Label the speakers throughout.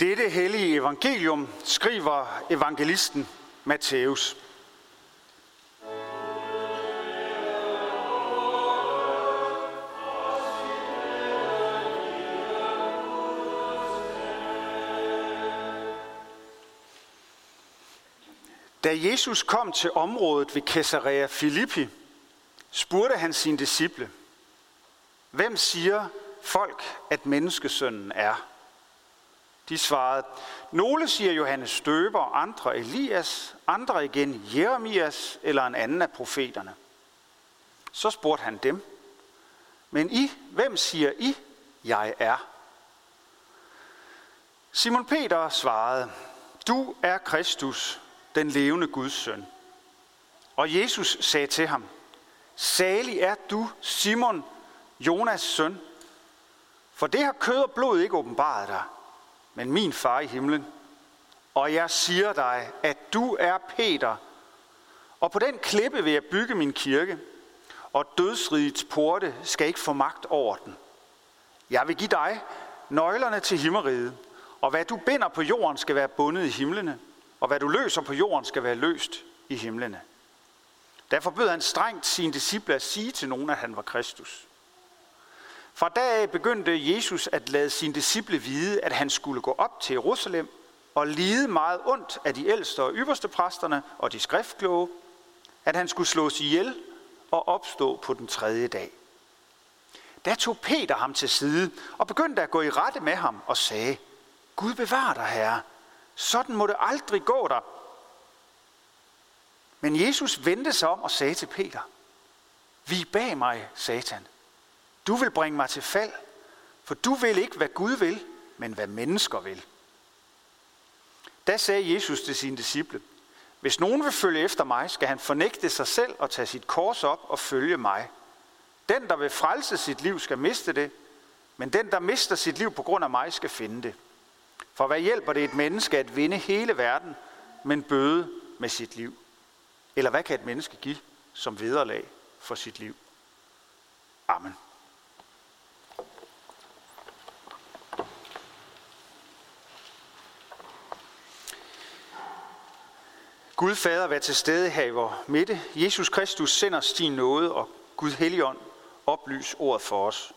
Speaker 1: Dette hellige evangelium skriver evangelisten Matthæus. Da Jesus kom til området ved Caesarea Philippi, spurgte han sine disciple, Hvem siger folk, at menneskesønnen er? De svarede, nogle siger Johannes Støber, andre Elias, andre igen Jeremias eller en anden af profeterne. Så spurgte han dem, men I, hvem siger I, jeg er? Simon Peter svarede, du er Kristus, den levende Guds søn. Og Jesus sagde til ham, salig er du, Simon, Jonas søn, for det har kød og blod ikke åbenbaret dig, men min far i himlen. Og jeg siger dig, at du er Peter, og på den klippe vil jeg bygge min kirke, og dødsrigets porte skal ikke få magt over den. Jeg vil give dig nøglerne til himmeriget, og hvad du binder på jorden skal være bundet i himlene, og hvad du løser på jorden skal være løst i himlene. Derfor bød han strengt sine disciple at sige til nogen, at han var Kristus. Fra dag af begyndte Jesus at lade sine disciple vide, at han skulle gå op til Jerusalem og lide meget ondt af de ældste og ypperste præsterne og de skriftkloge, at han skulle slås ihjel og opstå på den tredje dag. Da tog Peter ham til side og begyndte at gå i rette med ham og sagde, Gud bevar dig, herre. Sådan må det aldrig gå dig. Men Jesus vendte sig om og sagde til Peter, Vi bag mig, satan. Du vil bringe mig til fald, for du vil ikke, hvad Gud vil, men hvad mennesker vil. Da sagde Jesus til sine disciple, hvis nogen vil følge efter mig, skal han fornægte sig selv og tage sit kors op og følge mig. Den, der vil frelse sit liv, skal miste det, men den, der mister sit liv på grund af mig, skal finde det. For hvad hjælper det et menneske at vinde hele verden, men bøde med sit liv? Eller hvad kan et menneske give som vederlag for sit liv? Amen. Gud Fader, vær til stede her i vores midte. Jesus Kristus sender os din nåde, og Gud Helligånd oplys ordet for os.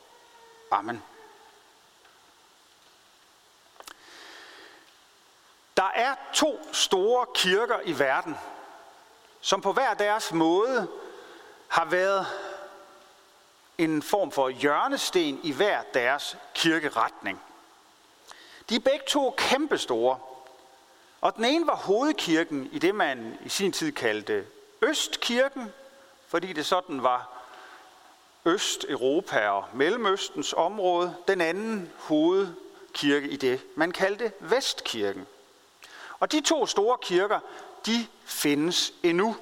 Speaker 1: Amen. Der er to store kirker i verden, som på hver deres måde har været en form for hjørnesten i hver deres kirkeretning. De er begge to kæmpestore, og den ene var hovedkirken i det, man i sin tid kaldte Østkirken, fordi det sådan var Østeuropa og Mellemøstens område. Den anden hovedkirke i det, man kaldte Vestkirken. Og de to store kirker, de findes endnu.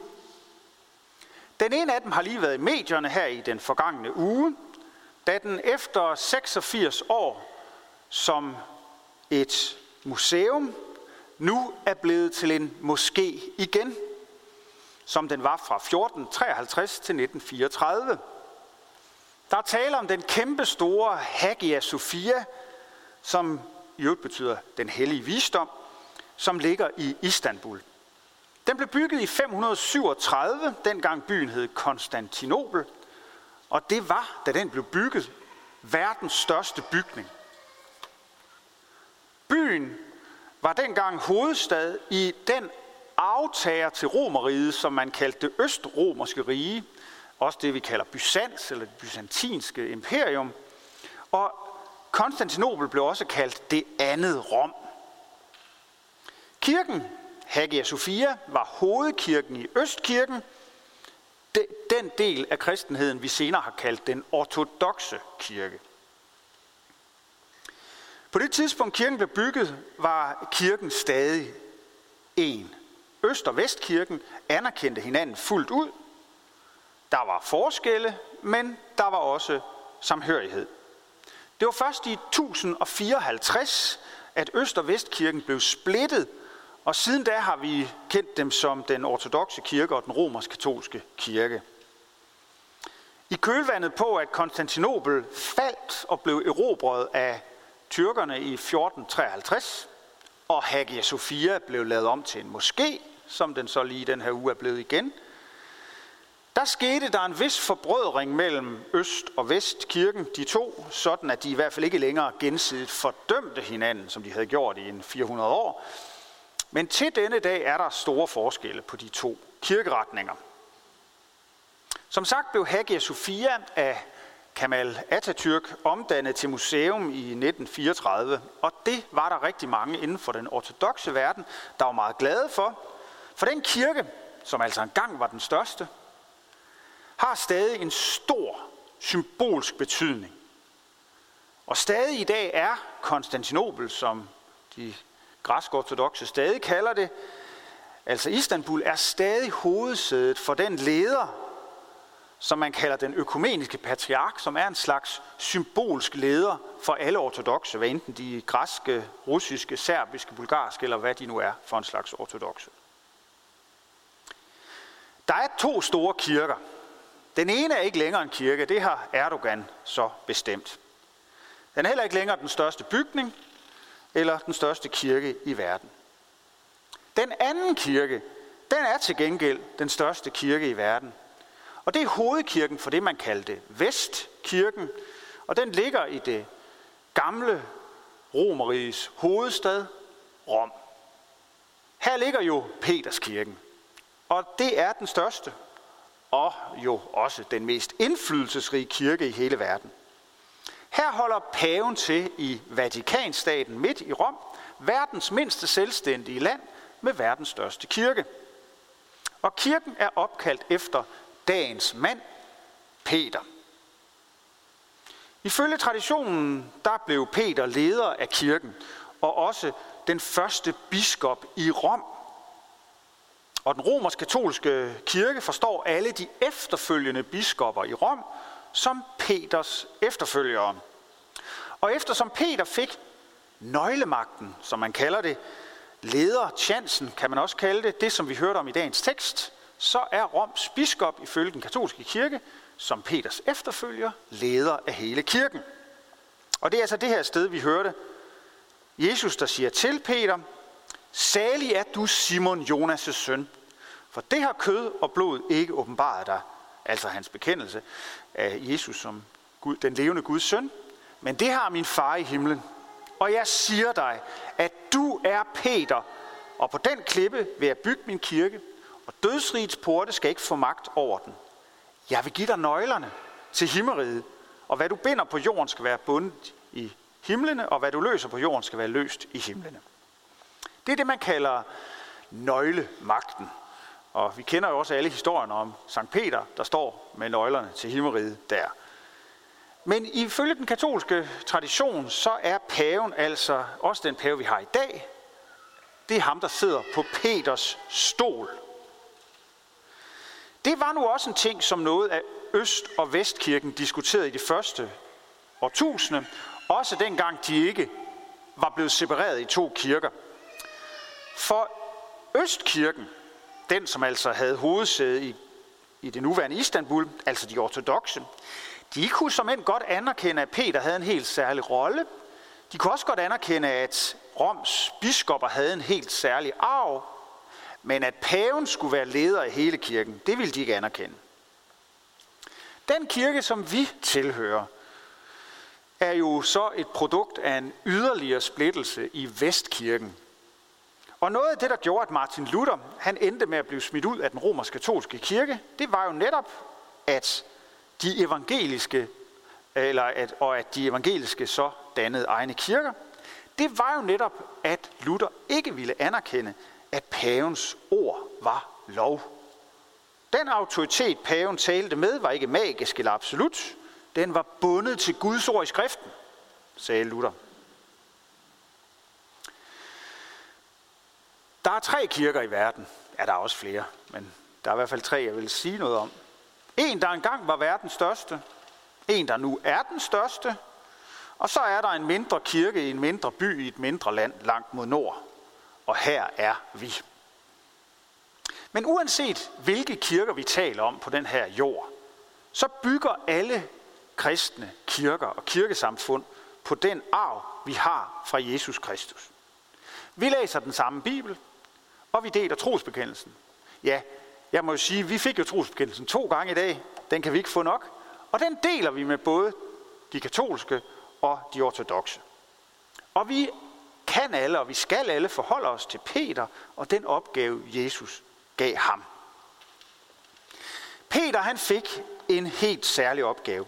Speaker 1: Den ene af dem har lige været i medierne her i den forgangne uge, da den efter 86 år som et museum nu er blevet til en moské igen, som den var fra 1453 til 1934. Der er tale om den kæmpe store Hagia Sophia, som i øvrigt betyder den hellige visdom, som ligger i Istanbul. Den blev bygget i 537, dengang byen hed Konstantinopel, og det var, da den blev bygget, verdens største bygning. Byen var dengang hovedstad i den aftager til Romeriet, som man kaldte det Østromerske rige, også det vi kalder Byzans eller det byzantinske imperium. Og Konstantinopel blev også kaldt det andet Rom. Kirken, Hagia Sophia, var hovedkirken i Østkirken, den del af kristenheden, vi senere har kaldt den ortodoxe kirke. På det tidspunkt kirken blev bygget, var kirken stadig en. Øst- og Vestkirken anerkendte hinanden fuldt ud. Der var forskelle, men der var også samhørighed. Det var først i 1054, at Øst- og Vestkirken blev splittet, og siden da har vi kendt dem som den ortodoxe kirke og den romersk-katolske kirke. I kølvandet på, at Konstantinopel faldt og blev erobret af tyrkerne i 1453, og Hagia Sophia blev lavet om til en moské, som den så lige den her uge er blevet igen. Der skete der en vis forbrødring mellem Øst- og Vestkirken, de to, sådan at de i hvert fald ikke længere gensidigt fordømte hinanden, som de havde gjort i en 400 år. Men til denne dag er der store forskelle på de to kirkeretninger. Som sagt blev Hagia Sophia af Kamal Atatürk omdannet til museum i 1934, og det var der rigtig mange inden for den ortodoxe verden, der var meget glade for. For den kirke, som altså engang var den største, har stadig en stor symbolsk betydning. Og stadig i dag er Konstantinopel, som de græsk-ortodoxe stadig kalder det, altså Istanbul, er stadig hovedsædet for den leder, som man kalder den økumeniske patriark, som er en slags symbolsk leder for alle ortodoxe, hvad enten de græske, russiske, serbiske, bulgarske eller hvad de nu er for en slags ortodoxe. Der er to store kirker. Den ene er ikke længere en kirke, det har Erdogan så bestemt. Den er heller ikke længere den største bygning eller den største kirke i verden. Den anden kirke, den er til gengæld den største kirke i verden. Og det er hovedkirken for det, man kaldte Vestkirken, og den ligger i det gamle Romeriges hovedstad, Rom. Her ligger jo Peterskirken, og det er den største og jo også den mest indflydelsesrige kirke i hele verden. Her holder paven til i Vatikanstaten midt i Rom, verdens mindste selvstændige land med verdens største kirke. Og kirken er opkaldt efter dagens mand, Peter. Ifølge traditionen, der blev Peter leder af kirken, og også den første biskop i Rom. Og den romersk-katolske kirke forstår alle de efterfølgende biskopper i Rom som Peters efterfølgere. Og eftersom Peter fik nøglemagten, som man kalder det, leder, chancen kan man også kalde det, det som vi hørte om i dagens tekst, så er Roms biskop ifølge den katolske kirke, som Peters efterfølger, leder af hele kirken. Og det er altså det her sted, vi hørte Jesus, der siger til Peter, Salig er du, Simon Jonas' søn, for det har kød og blod ikke åbenbaret dig, altså hans bekendelse af Jesus som Gud, den levende Guds søn, men det har min far i himlen. Og jeg siger dig, at du er Peter, og på den klippe vil jeg bygge min kirke, og dødsrigets porte skal ikke få magt over den. Jeg vil give dig nøglerne til himmeriget, og hvad du binder på jorden skal være bundet i himlene, og hvad du løser på jorden skal være løst i himlene. Det er det, man kalder nøglemagten. Og vi kender jo også alle historierne om Sankt Peter, der står med nøglerne til himmeriget der. Men ifølge den katolske tradition, så er paven altså også den pave, vi har i dag. Det er ham, der sidder på Peters stol. Det var nu også en ting, som noget af Øst- og Vestkirken diskuterede i det første årtusinde, også dengang de ikke var blevet separeret i to kirker. For Østkirken, den som altså havde hovedsæde i, i det nuværende Istanbul, altså de ortodoxe, de kunne som end godt anerkende, at Peter havde en helt særlig rolle. De kunne også godt anerkende, at Roms biskopper havde en helt særlig arv, men at paven skulle være leder af hele kirken, det ville de ikke anerkende. Den kirke, som vi tilhører, er jo så et produkt af en yderligere splittelse i Vestkirken. Og noget af det, der gjorde, at Martin Luther han endte med at blive smidt ud af den romersk-katolske kirke, det var jo netop, at de evangeliske, eller at, og at de evangeliske så dannede egne kirker, det var jo netop, at Luther ikke ville anerkende, at pavens ord var lov. Den autoritet, paven talte med, var ikke magisk eller absolut. Den var bundet til Guds ord i skriften, sagde Luther. Der er tre kirker i verden. Ja, der er også flere, men der er i hvert fald tre, jeg vil sige noget om. En, der engang var verdens største. En, der nu er den største. Og så er der en mindre kirke i en mindre by i et mindre land langt mod nord. Og her er vi. Men uanset hvilke kirker vi taler om på den her jord, så bygger alle kristne kirker og kirkesamfund på den arv, vi har fra Jesus Kristus. Vi læser den samme Bibel, og vi deler trosbekendelsen. Ja, jeg må jo sige, vi fik jo trosbekendelsen to gange i dag. Den kan vi ikke få nok. Og den deler vi med både de katolske og de ortodoxe. Og vi kan alle, og vi skal alle forholde os til Peter og den opgave, Jesus gav ham. Peter han fik en helt særlig opgave.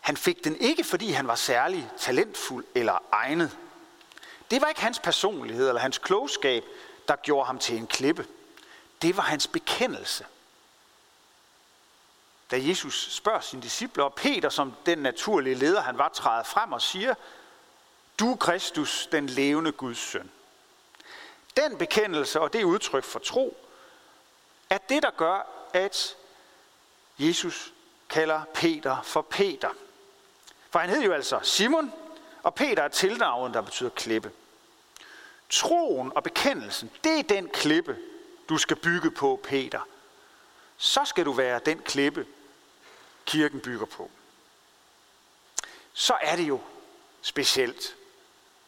Speaker 1: Han fik den ikke, fordi han var særlig talentfuld eller egnet. Det var ikke hans personlighed eller hans klogskab, der gjorde ham til en klippe. Det var hans bekendelse. Da Jesus spørger sine disciple, og Peter som den naturlige leder, han var, træder frem og siger, du er Kristus, den levende Guds søn. Den bekendelse og det udtryk for tro, er det, der gør, at Jesus kalder Peter for Peter. For han hed jo altså Simon, og Peter er tilnavnet, der betyder klippe. Troen og bekendelsen, det er den klippe, du skal bygge på, Peter. Så skal du være den klippe, kirken bygger på. Så er det jo specielt.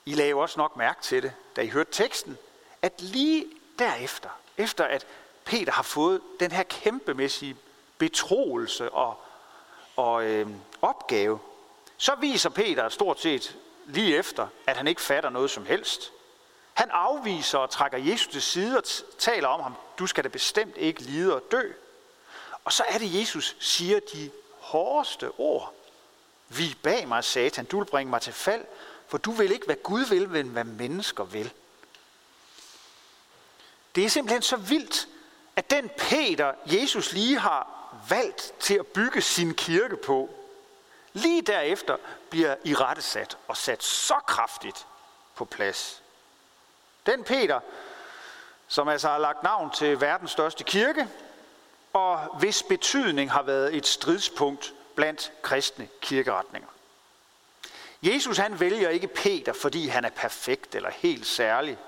Speaker 1: I lagde jo også nok mærke til det, da I hørte teksten, at lige derefter, efter at Peter har fået den her kæmpemæssige betroelse og, og øh, opgave, så viser Peter stort set lige efter, at han ikke fatter noget som helst. Han afviser og trækker Jesus til side og taler om ham, du skal da bestemt ikke lide og dø. Og så er det, Jesus siger de hårdeste ord. Vi bag mig, satan, du vil bringe mig til fald, for du vil ikke, hvad Gud vil, men hvad mennesker vil. Det er simpelthen så vildt, at den Peter, Jesus lige har valgt til at bygge sin kirke på, lige derefter bliver i rettesat og sat så kraftigt på plads. Den Peter, som altså har lagt navn til verdens største kirke, og hvis betydning har været et stridspunkt blandt kristne kirkeretninger. Jesus han vælger ikke Peter, fordi han er perfekt eller helt særlig.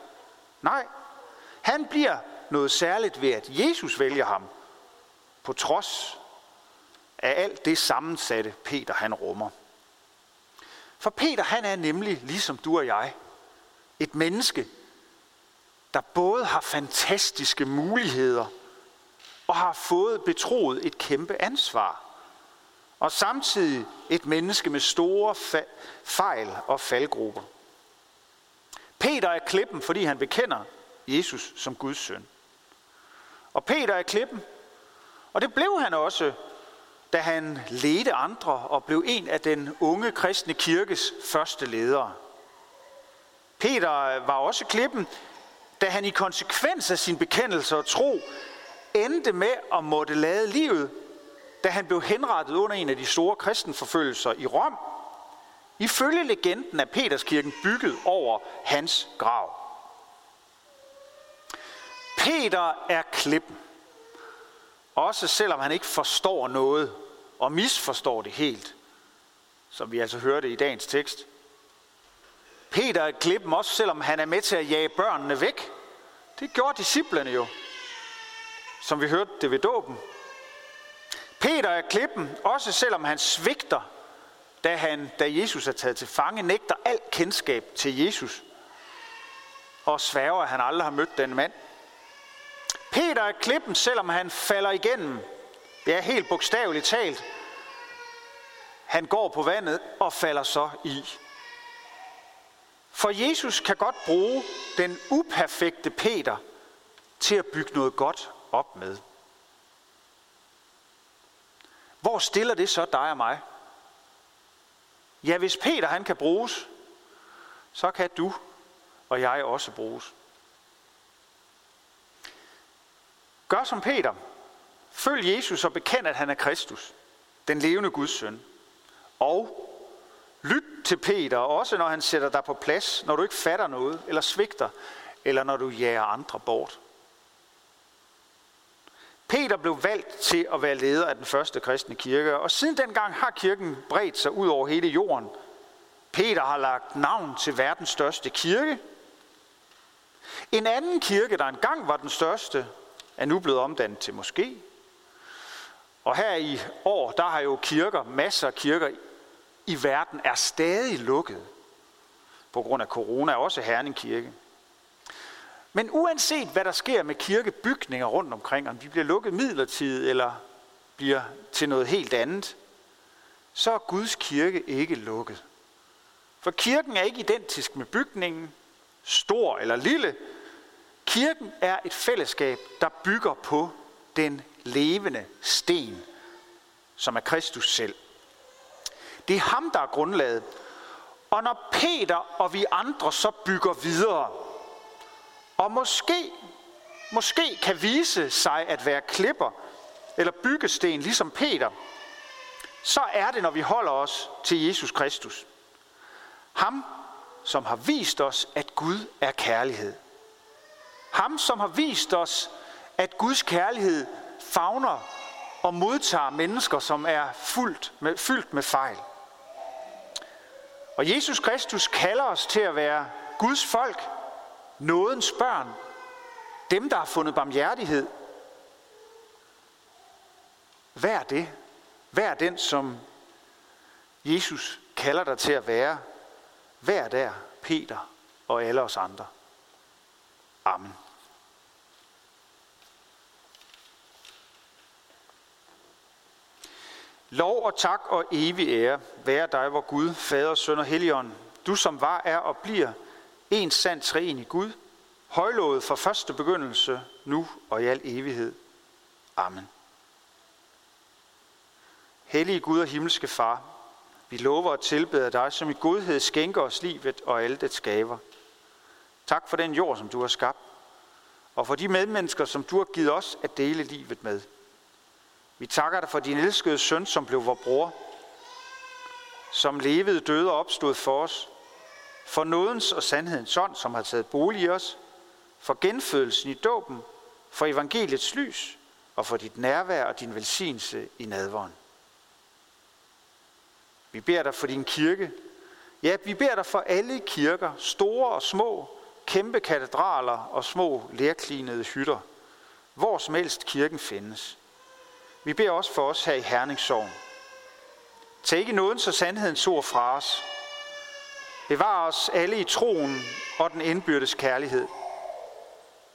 Speaker 1: Nej, han bliver noget særligt ved, at Jesus vælger ham, på trods af alt det sammensatte Peter han rummer. For Peter han er nemlig, ligesom du og jeg, et menneske, der både har fantastiske muligheder og har fået betroet et kæmpe ansvar. Og samtidig et menneske med store fejl og faldgrupper. Peter er klippen, fordi han bekender Jesus som Guds søn. Og Peter er klippen, og det blev han også, da han ledte andre og blev en af den unge kristne kirkes første ledere. Peter var også klippen, da han i konsekvens af sin bekendelse og tro endte med at måtte lade livet, da han blev henrettet under en af de store kristenforfølgelser i Rom. Ifølge legenden er Peterskirken bygget over hans grav. Peter er klippen. Også selvom han ikke forstår noget og misforstår det helt, som vi altså hørte i dagens tekst. Peter er klippen også, selvom han er med til at jage børnene væk. Det gjorde disciplene jo, som vi hørte det ved dåben. Peter er klippen, også selvom han svigter, da, han, da Jesus er taget til fange, nægter alt kendskab til Jesus og sværger, at han aldrig har mødt den mand. Peter er klippen, selvom han falder igennem. Det er helt bogstaveligt talt. Han går på vandet og falder så i. For Jesus kan godt bruge den uperfekte Peter til at bygge noget godt op med. Hvor stiller det så dig og mig? Ja, hvis Peter han kan bruges, så kan du og jeg også bruges. Gør som Peter. Følg Jesus og bekend, at han er Kristus, den levende Guds søn. Og lyt til Peter, også når han sætter dig på plads, når du ikke fatter noget, eller svigter, eller når du jager andre bort. Peter blev valgt til at være leder af den første kristne kirke, og siden dengang har kirken bredt sig ud over hele jorden. Peter har lagt navn til verdens største kirke. En anden kirke, der engang var den største, er nu blevet omdannet til moské. Og her i år, der har jo kirker, masser af kirker i verden, er stadig lukket på grund af corona, også Herning Kirke. Men uanset hvad der sker med kirkebygninger rundt omkring, om de bliver lukket midlertidigt eller bliver til noget helt andet, så er Guds kirke ikke lukket. For kirken er ikke identisk med bygningen, stor eller lille. Kirken er et fællesskab, der bygger på den levende sten, som er Kristus selv. Det er ham, der er grundlaget. Og når Peter og vi andre så bygger videre, og måske, måske kan vise sig at være klipper eller byggesten, ligesom Peter, så er det, når vi holder os til Jesus Kristus. Ham, som har vist os, at Gud er kærlighed. Ham, som har vist os, at Guds kærlighed favner og modtager mennesker, som er fyldt med, fyldt med fejl. Og Jesus Kristus kalder os til at være Guds folk, nådens børn, dem, der har fundet barmhjertighed. Hvad er det? Hvad er den, som Jesus kalder dig til at være? Vær der, Peter og alle os andre. Amen. Lov og tak og evig ære være dig, vor Gud, Fader, Søn og Helligånd, du som var, er og bliver en sand træen i Gud, højlået fra første begyndelse, nu og i al evighed. Amen. Hellige Gud og himmelske Far, vi lover at tilbede dig, som i godhed skænker os livet og alle det skaber. Tak for den jord, som du har skabt, og for de medmennesker, som du har givet os at dele livet med. Vi takker dig for din elskede søn, som blev vor bror, som levede, døde og opstod for os, for nådens og sandhedens ånd, som har taget bolig i os, for genfødelsen i dåben, for evangeliets lys og for dit nærvær og din velsignelse i nadvåren. Vi beder dig for din kirke. Ja, vi beder dig for alle kirker, store og små, kæmpe katedraler og små lærklinede hytter, hvor som helst kirken findes. Vi beder også for os her i Herningssorgen. Tag ikke nåden så sandhedens ord fra os. Bevar os alle i troen og den indbyrdes kærlighed.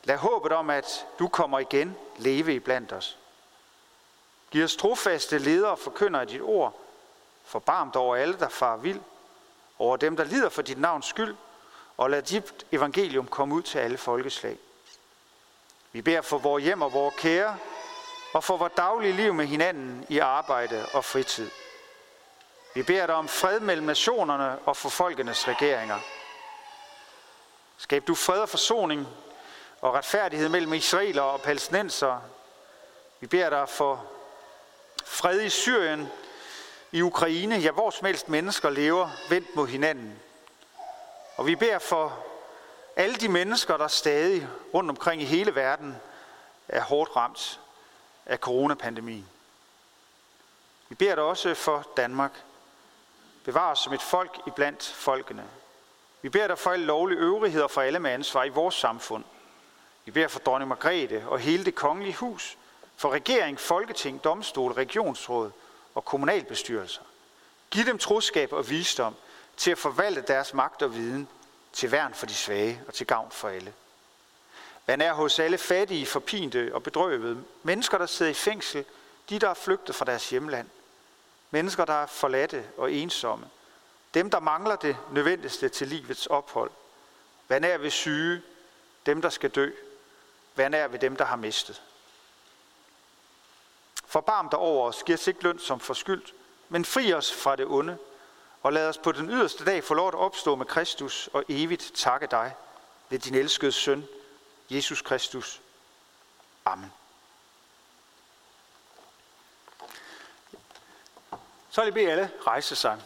Speaker 1: Lad håbet om, at du kommer igen, leve i blandt os. Giv os trofaste ledere og forkynder af dit ord, Forbarmt over alle, der far vild, over dem, der lider for dit navns skyld, og lad dit evangelium komme ud til alle folkeslag. Vi beder for vores hjem og vores kære, og for vores daglige liv med hinanden i arbejde og fritid. Vi beder dig om fred mellem nationerne og for folkenes regeringer. Skab du fred og forsoning og retfærdighed mellem israeler og palæstinenser. Vi beder dig for fred i Syrien i Ukraine, ja, hvor som helst mennesker lever vendt mod hinanden. Og vi beder for alle de mennesker, der stadig rundt omkring i hele verden er hårdt ramt af coronapandemien. Vi beder dig også for Danmark. Bevar os som et folk i blandt folkene. Vi beder dig for alle lovlige øvrigheder for alle med ansvar i vores samfund. Vi beder for dronning Margrethe og hele det kongelige hus, for regering, folketing, domstol, regionsråd – og kommunalbestyrelser. Giv dem troskab og visdom til at forvalte deres magt og viden til værn for de svage og til gavn for alle. Vær nær hos alle fattige, forpinte og bedrøvede, mennesker, der sidder i fængsel, de, der er flygtet fra deres hjemland, mennesker, der er forladte og ensomme, dem, der mangler det nødvendigste til livets ophold. hvad nær ved syge, dem, der skal dø. hvad nær ved dem, der har mistet. Forbarm dig over os, giv os ikke løn som forskyldt, men fri os fra det onde, og lad os på den yderste dag få lov at opstå med Kristus og evigt takke dig ved din elskede søn, Jesus Kristus. Amen. Så vil jeg bede alle rejse sig.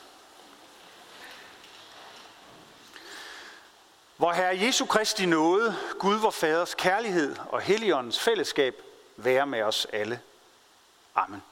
Speaker 1: Hvor Herre Jesu Kristi nåde, Gud vor Faders kærlighed og Helligåndens fællesskab være med os alle. Amen.